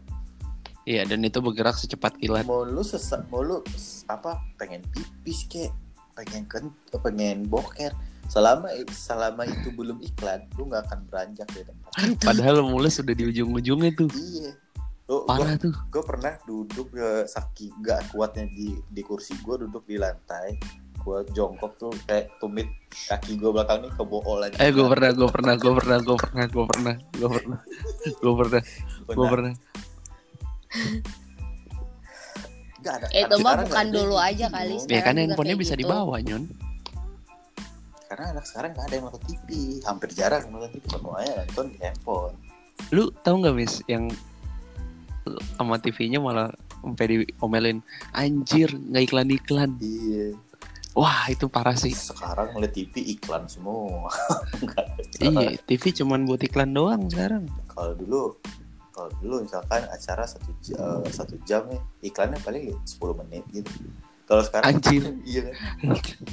Iya, dan itu bergerak secepat kilat. mau lu sesak mau lu apa pengen pipis kek pengen kent pengen boker selama selama itu belum iklan lu nggak akan beranjak dari tempat kan padahal mulai sudah di ujung-ujungnya tuh iya lu, parah gua, tuh gue pernah duduk uh, saki gak kuatnya di di kursi gue duduk di lantai gue jongkok tuh kayak tumit kaki gue belakang nih kebool. Eh gue pernah, gue pernah, gue pernah, gue pernah, gue pernah, gue pernah, gue pernah, gue pernah. Gak ada. Itu mah bukan dulu aja gitu, kali. Ya kan handphonenya bisa dibawa gitu. nyun karena anak sekarang gak ada yang nonton TV hampir jarang nonton TV semuanya nonton di handphone Lu tahu nggak, Miss, yang sama TV-nya malah sampai diomelin anjir nggak iklan-iklan. iya Wah, itu parah sih. sekarang ngeliat TV iklan semua. Iya, TV cuman buat iklan doang sekarang. kalau dulu kalau dulu misalkan acara satu jam, satu jam nih iklannya paling 10 menit gitu kalau sekarang Anjir. iya kan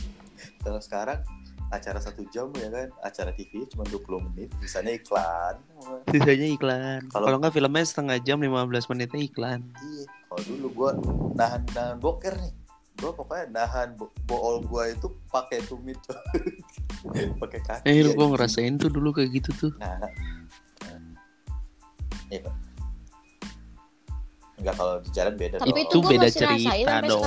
kalau sekarang acara satu jam ya kan acara TV cuma 20 menit misalnya iklan Sisanya iklan. Kalau- nggak filmnya setengah jam 15 menitnya iklan. iya kalau dulu gua nahan nahan boker nih gua pokoknya nahan bo bool gua itu pakai tumit pakai kaki Eh, lu ya, gua gitu. ngerasain tuh dulu kayak gitu tuh. nah, nah. Pak. Enggak kalau di jalan beda Tapi dong. itu gue beda cerita dong.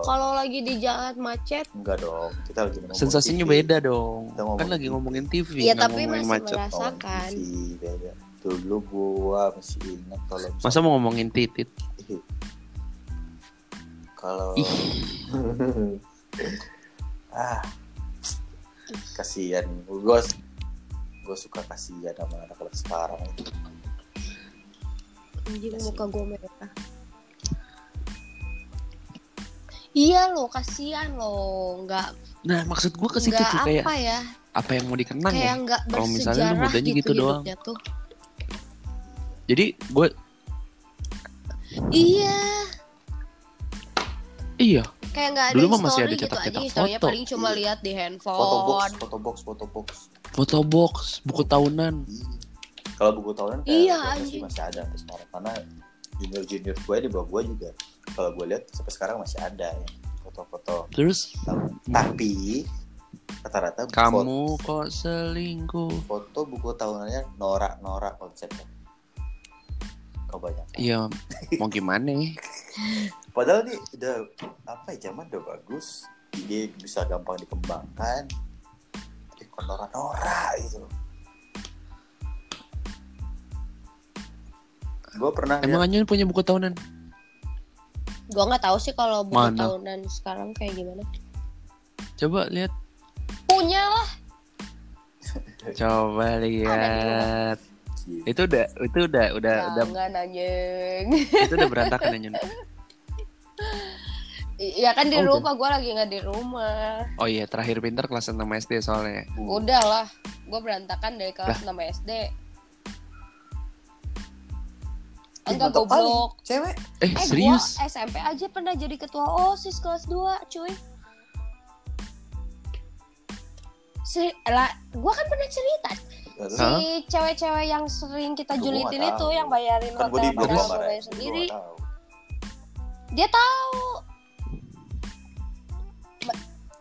Kalau lagi di jalan macet, Enggak dong. Kita lagi ngomong Sensasinya TV. beda dong. Kita ngomong Kan lagi ngomongin TV, Iya, tapi ngomongin masih macet. merasa- Ngomong Rasakan. TV beda. Dulu gua masih ingat kalau Masa mau ngomongin titit? Kalau ah kasihan gue gue suka kasihan sama anak-anak sekarang anjing muka gue merah. Iya loh, kasihan loh, nggak Nah, maksud gua ke situ tuh kayak apa ya, apa yang mau dikenang kayak ya? nggak Kalau misalnya lu mudanya gitu, gitu doang. tuh. Jadi gue Iya, iya, kayak nggak ada Dulu mah story masih ada gitu aja. cetak-cetak Historinya foto. paling cuma lihat di foto box handphone. foto box foto box foto box, buku tahunan. Iya. Kalau buku tahunan kayak Iya, masih anjing. masih ada sampai sekarang. Karena junior junior gue di bawah gue juga kalau gue lihat sampai sekarang masih ada ya foto-foto. Terus? Tapi rata-rata foto, kamu kok selingkuh? foto buku tahunannya norak-norak konsepnya. Kebanyakan Iya, mau gimana ya? padahal nih udah apa ya zaman udah bagus. Ide bisa gampang dikembangkan. Tapi kok nora-nora gitu gue pernah Emang Anyon punya buku tahunan? Gua nggak tahu sih kalau buku Mana? tahunan sekarang kayak gimana. Coba lihat. Punya lah. Coba lihat. Gila. Itu udah itu udah udah udah Jangan anjing. itu udah berantakan Anyon. Iya kan di Oh, udah. rumah gue lagi nggak di rumah. Oh iya, terakhir pinter kelas 6 SD soalnya. Udah lah, gue berantakan dari kelas 6 SD. Enggak goblok. cewek Eh, Eh serius? gua SMP aja pernah jadi ketua OSIS kelas 2, cuy. Si, lah, gua kan pernah cerita si cewek-cewek yang sering kita julitin itu yang bayarin kan gue hotel Gua sendiri. Dia tahu.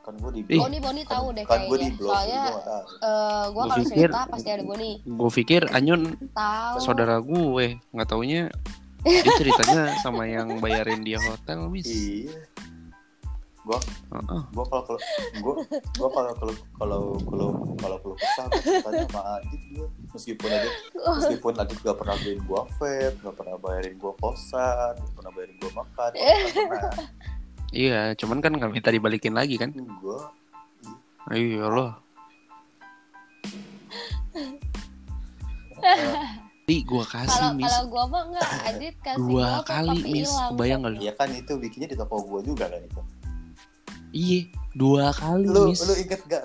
Kan gue di Boni Boni tahu deh kan gue di kayaknya. blok Soalnya gue eh kalau pikir- cerita pasti ada Boni. Gue pikir Anyun Tahu. saudara gue, nggak taunya dia ceritanya sama yang bayarin dia hotel, Miss. iya Heeh. gue kalau kalau gue gue kalau kalau kalau kalau kalau kalau kesah gue tanya sama Adit gue meskipun aja meskipun Adit gak pernah beliin gue vape gak pernah bayarin gue kosan gak pernah bayarin gue makan gak pernah Iya, cuman kan nggak minta dibalikin lagi kan? gue Iya loh. Di gua kasih, Kalau Miss. kalau gua mah enggak Adit kasih Dua gua kali, tapi Miss. hilang. Kebayang nggak lu? ya kan itu bikinnya di toko gue juga kan itu Iya, dua kali, lu Miss. lu inget gak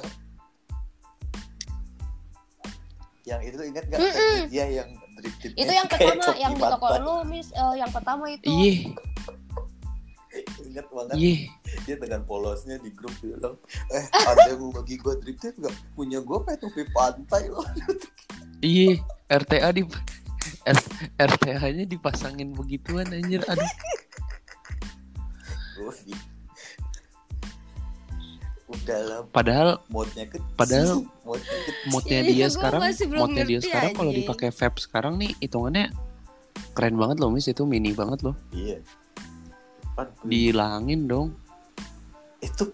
yang itu lu inget gak Mm-mm. dia yang drip drip Itu yang pertama yang di toko lu, Miss, eh, yang pertama itu. Iya, inget banget iya. dia dengan polosnya di grup dia bilang eh ada yang mau bagi gue drip drip gak punya gue kayak topi pantai loh Iya, RTA di RTA-nya dipasangin begituan anjir. Aduh, Gua gitu. udah lah padahal modnya kecil Padahal- modnya kecil Iya, dia gua sekarang, moodnya dia sekarang kalau dipakai vape sekarang nih hitungannya keren banget loh, Miss. Itu mini banget loh. iya kan Dihilangin dong. itu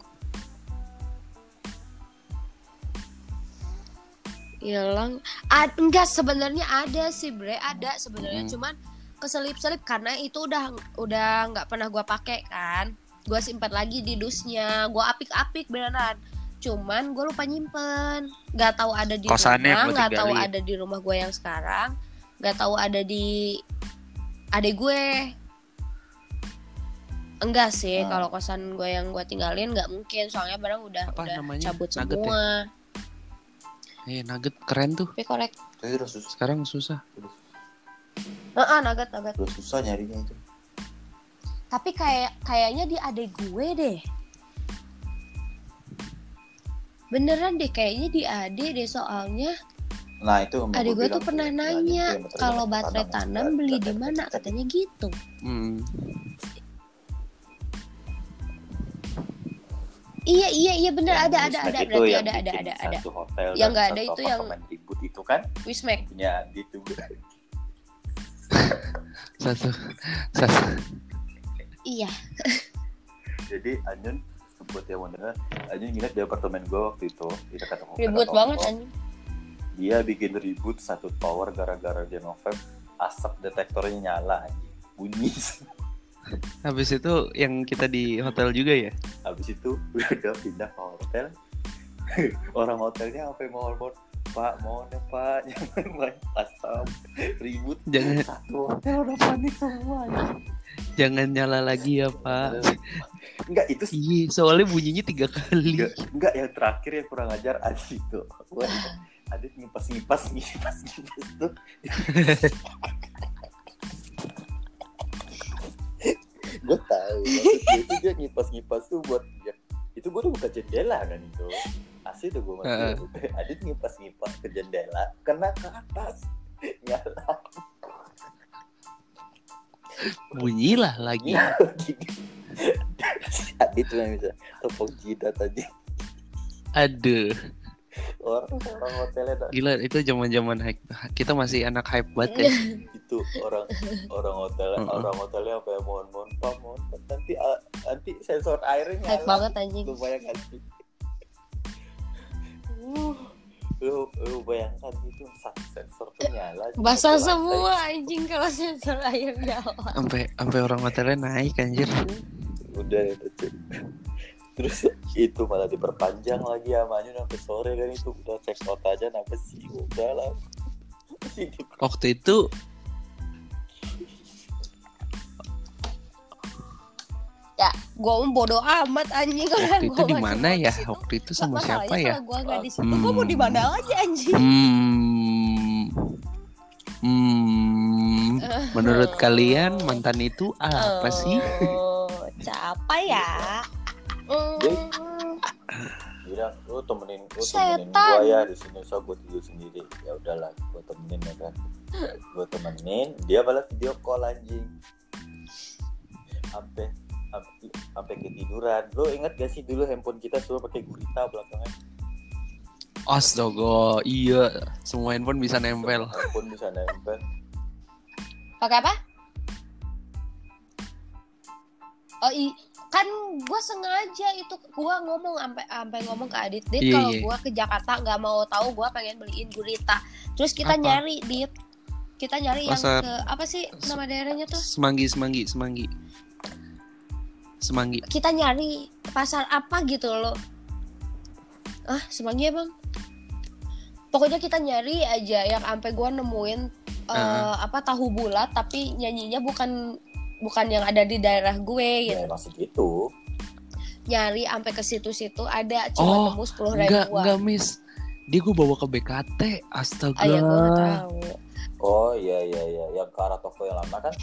hilang Ad, enggak sebenarnya ada sih bre ada sebenarnya. Hmm. cuman keselip-selip karena itu udah udah nggak pernah gua pakai kan. Gua simpan lagi di dusnya gua apik-apik beneran. Cuman gue lupa nyimpen. Nggak tahu ada di Kosannya rumah nggak tahu ada di rumah gue yang sekarang. Nggak tahu ada di adek gue enggak sih Ah. kalau kosan gue yang gue tinggalin nggak mungkin soalnya barang udah Apa udah namanya? cabut Nugget ya? semua Eh, nugget keren tuh. tapi korek udah susah Sekarang susah. Heeh, nugget nugget udah susah nyarinya itu Tapi kayak kayaknya di adek gue deh. Beneran deh kayaknya di adek deh soalnya nah itu adek gue tuh pernah Nah, nanya kalau baterai tanam, tanam beli di mana katanya gitu. Hmm. Iya iya iya bener Yang ada ada ada itu berarti ada ada ada ada. satu hotel Yang nggak ada itu yang- ribut itu kan Wismek. punya gitu Satu. Satu. Iya. jadi Anjun buat yang mau denger Anjun nginep di apartemen gue waktu itu di dekat hotel Ribut banget anjing. dia bikin ribut satu tower gara-gara dia nge asap detektornya nyala bunyi Habis itu yang kita di hotel juga ya? habis itu udah pindah ke hotel. Orang hotelnya apa yang mau mohon pak mohon ya pak. Jangan main asap ribut. Jangan satu hotel udah panik semua. Jangan nyala lagi ya, Pak. enggak itu sih Iya, soalnya bunyinya tiga kali. enggak, enggak yang terakhir yang kurang ajar Adit itu. Adit ngipas ngipas ngipas ngipas tuh gue tahu maksudnya itu dia ngipas ngipas tuh buat dia. Itu gue udah buka jendela kan itu. Asli udah gue mati Adit ngipas ngipas ke jendela kena ke atas. Nyala. Bunyilah lagi. Adit cuma bisa tepuk jidat aja. Aduh. Orang orang hotelnya Gila itu zaman-zaman hype. Kita masih anak hype banget ya. itu orang orang hotel Mm-mm. orang hotelnya apa ya mohon mohon pak mohon nanti ah, nanti sensor airnya Hype banget anjing. lu bayangkan sih Uh, lu lu bayangkan itu sensor tuh nyala Basah satu lantai. semua anjing kalau sensor air nyala. Sampai sampai orang hotelnya naik anjir. udah itu tuh. Terus itu malah diperpanjang lagi amanya sampai sore kan itu udah check out aja kenapa sih udah lah Waktu itu Ya, gua mau bodo amat anjing waktu itu di mana ya? situ. Waktu itu sama Masalahnya siapa ya? Kalau gua nggak di situ, Hmm. gua mau di mana lagi anjing? Hmm. Hmm. Menurut kalian mantan itu apa sih? Oh, siapa ya? Hmm. bilang lu temenin lu Setan. temenin gua ya di sini so gue tidur sendiri ya udahlah gue temenin ya kan gue temenin dia balas video call anjing sampai sampai- sampai ketiduran lu inget gak sih dulu handphone kita semua pakai gurita belakangnya Astaga, iya. Semua handphone bisa nempel. handphone bisa nempel Pakai apa? Oh i kan gue sengaja itu gue ngomong sampai sampai ngomong ke Adit Dit Iya, kalau iya. gue ke Jakarta nggak mau tahu gue pengen beliin gurita terus kita Apa? nyari Dit kita nyari Pasar- yang ke apa sih nama daerahnya tuh Semanggi, semanggi, semanggi. Semanggi. kita nyari pasar apa gitu loh ah semanggi ya bang pokoknya kita nyari aja yang sampai gue nemuin eh, Heeh. apa tahu bulat tapi nyanyinya bukan bukan yang ada di daerah gue gitu ya emang segitu nyari sampai ke situ-situ ada cuma Oh, nemu sepuluh Enggak, ribuan enggak miss. Dia gue bawa ke BKT. Astaga. ah ya gue nggak tahu oh iya iya iya yang ke arah toko yang lama kan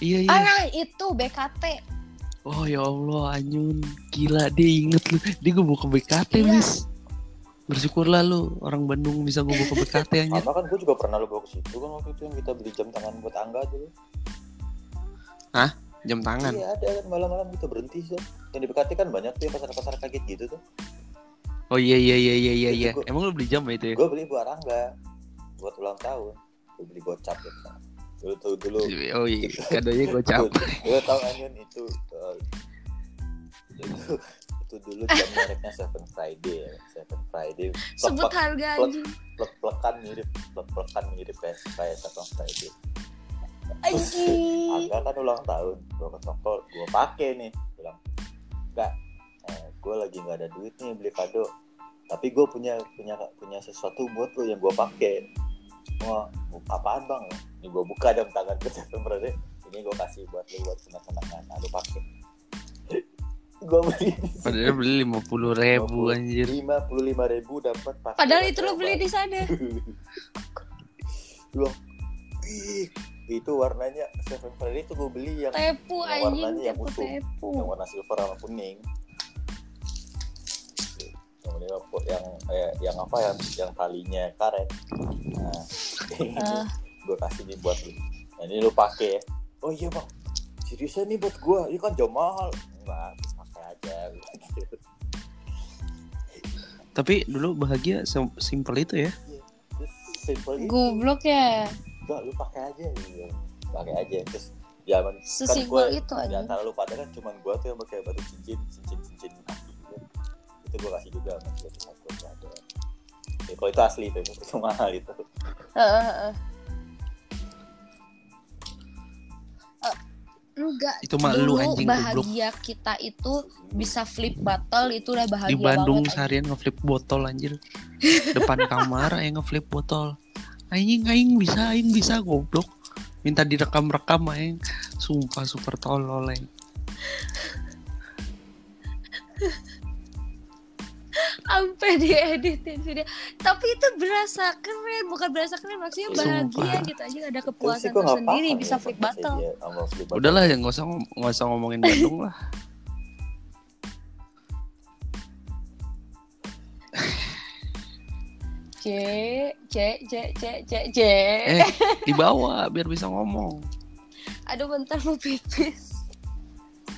Iya, iya. ah itu BKT Oh ya Allah, Anyun. Gila, dia inget lu. Dia gue bawa ke BKT, Iya. Miss. Bersyukurlah lu, orang Bandung bisa gue bawa ke BKT anjir. sama kan gue juga pernah lu bawa ke situ kan waktu itu yang kita beli jam tangan buat angga dulu Jam tangan. iya ada kan malam-malam kita berhenti sih yang di BKT kan banyak tuh yang pasar-pasar kaget gitu tuh Oh iya iya iya iya iya iya. Gua- Emang lu beli jam ya itu ya? gue beli buat Rangga buat ulang tahun gue beli gocap gitu dulu tuh dulu Oh iya, kadonya gocap. gue tau Anyun itu itu itu dulu jam mereknya Seven Friday ya. Seven Friday sebut plek harga plek- anjing plek plekan mirip plek plekan mirip kayak kayak Seven Friday anjing Angga kan ulang tahun gue ke toko gue pakai nih. Bilang enggak eh, gue lagi nggak ada duit nih beli kado. Tapi gue punya punya punya sesuatu buat lo yang gue pakai wah bu- apaan bang? Ini gue buka jam tangan gue September deh ini gue kasih buat lo buat senang senangan nah, lo pakai gue beli Padahal beli lima puluh ribu anjir. lima puluh lima ribu dapat padahal itu lo beli di sana. "Ih, itu warnanya Seven Friday itu gue beli yang tepu Yang anjing warnanya yang tepu usum. tepu yang warna silver sama kuning yang ini apa yang eh, yang apa yang yang talinya karet nah Ah. gue kasih nih buat lu nah, ini lu pakai ya. oh iya bang seriusan nih buat gue ini kan jam mahal enggak pakai aja gitu. Tapi dulu bahagia simpel itu ya. simple itu goblok ya enggak lu pakai aja gitu. pakai aja terus zaman kan gue itu di aja antara lu pada kan cuman gua tuh yang pakai batu cincin cincin cincin asli gitu itu gua kasih juga sama dia tuh satu ada ya, kalau itu asli itu itu mahal itu Heeh, heeh. Eh, enggak Itu mah lu anjing goblok. bahagia kita itu bisa flip battle itu udah bahagia Di Bandung banget, seharian ngeflip botol anjir. Depan kamar yang ngeflip botol. Aing aing bisa aing bisa goblok. Minta direkam-rekam aing. Sumpah super tolol aing. sampai dieditin video tapi itu berasa keren bukan berasa keren maksudnya bahagia Sumpah. gitu aja ada kepuasan tersendiri bisa ya, flip battle battle. Udahlah ya nggak usah nggak usah ngomongin Bandung lah. c c c c c c Eh dibawa biar bisa ngomong. aduh bentar mau pipis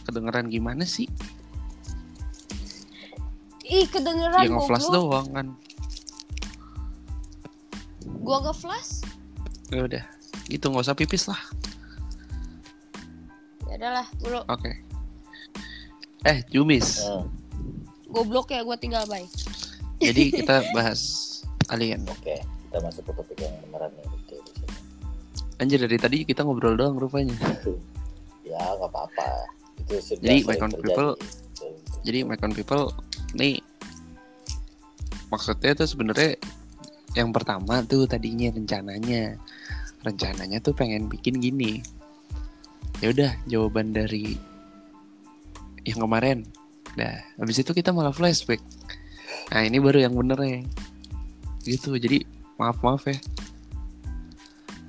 Kedengeran gimana sih? ih kedengeran Ya nge-flash doang kan. Gua nge-flash. Ya udah. Itu nggak usah pipis lah. Ya udahlah, bro. Oke. Eh, Jumis. Hmm, Goblok ya gua tinggal bye. Jadi kita bahas alien. oke kita masuk ke topik yang beneran nih oke sini. Anjir dari tadi kita ngobrol doang rupanya. ya nggak apa-apa itu sudah Jadi, my people, Jadi my people nih maksudnya tuh sebenarnya yang pertama tuh tadinya rencananya rencananya tuh pengen bikin gini. Ya udah jawaban dari yang kemarin. Nah, habis itu kita malah flashback. Nah, ini baru yang bener ya. Gitu. Jadi maaf-maaf ya.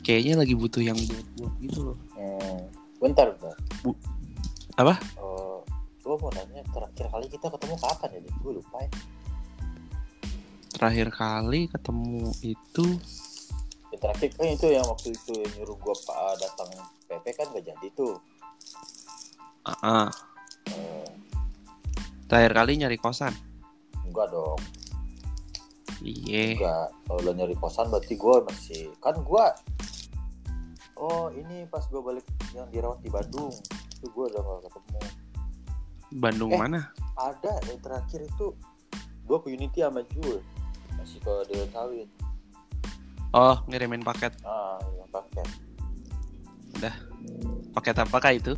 Kayaknya lagi butuh yang buat-buat gitu loh. Hmm, bentar bentar Bu- apa? Eh, gua mau nanya terakhir kali kita ketemu kapan ya gue lupa ya Terakhir kali ketemu itu Ya, terakhir kan itu yang waktu itu yang nyuruh gua pak datang PP kan gak jadi tuh ah, ah. Eh, terakhir kali nyari kosan. enggak dong Iya. enggak kalau lo nyari kosan berarti gua masih kan gua oh ini pas gua balik yang dirawat di Bandung itu gua udah gak ketemu Bandung Eh. mana? ada yang terakhir itu gua ke Unity sama Jul masih ke Dewa Sawit Oh, ngirimin paket. ah yang paket Paket apakah itu?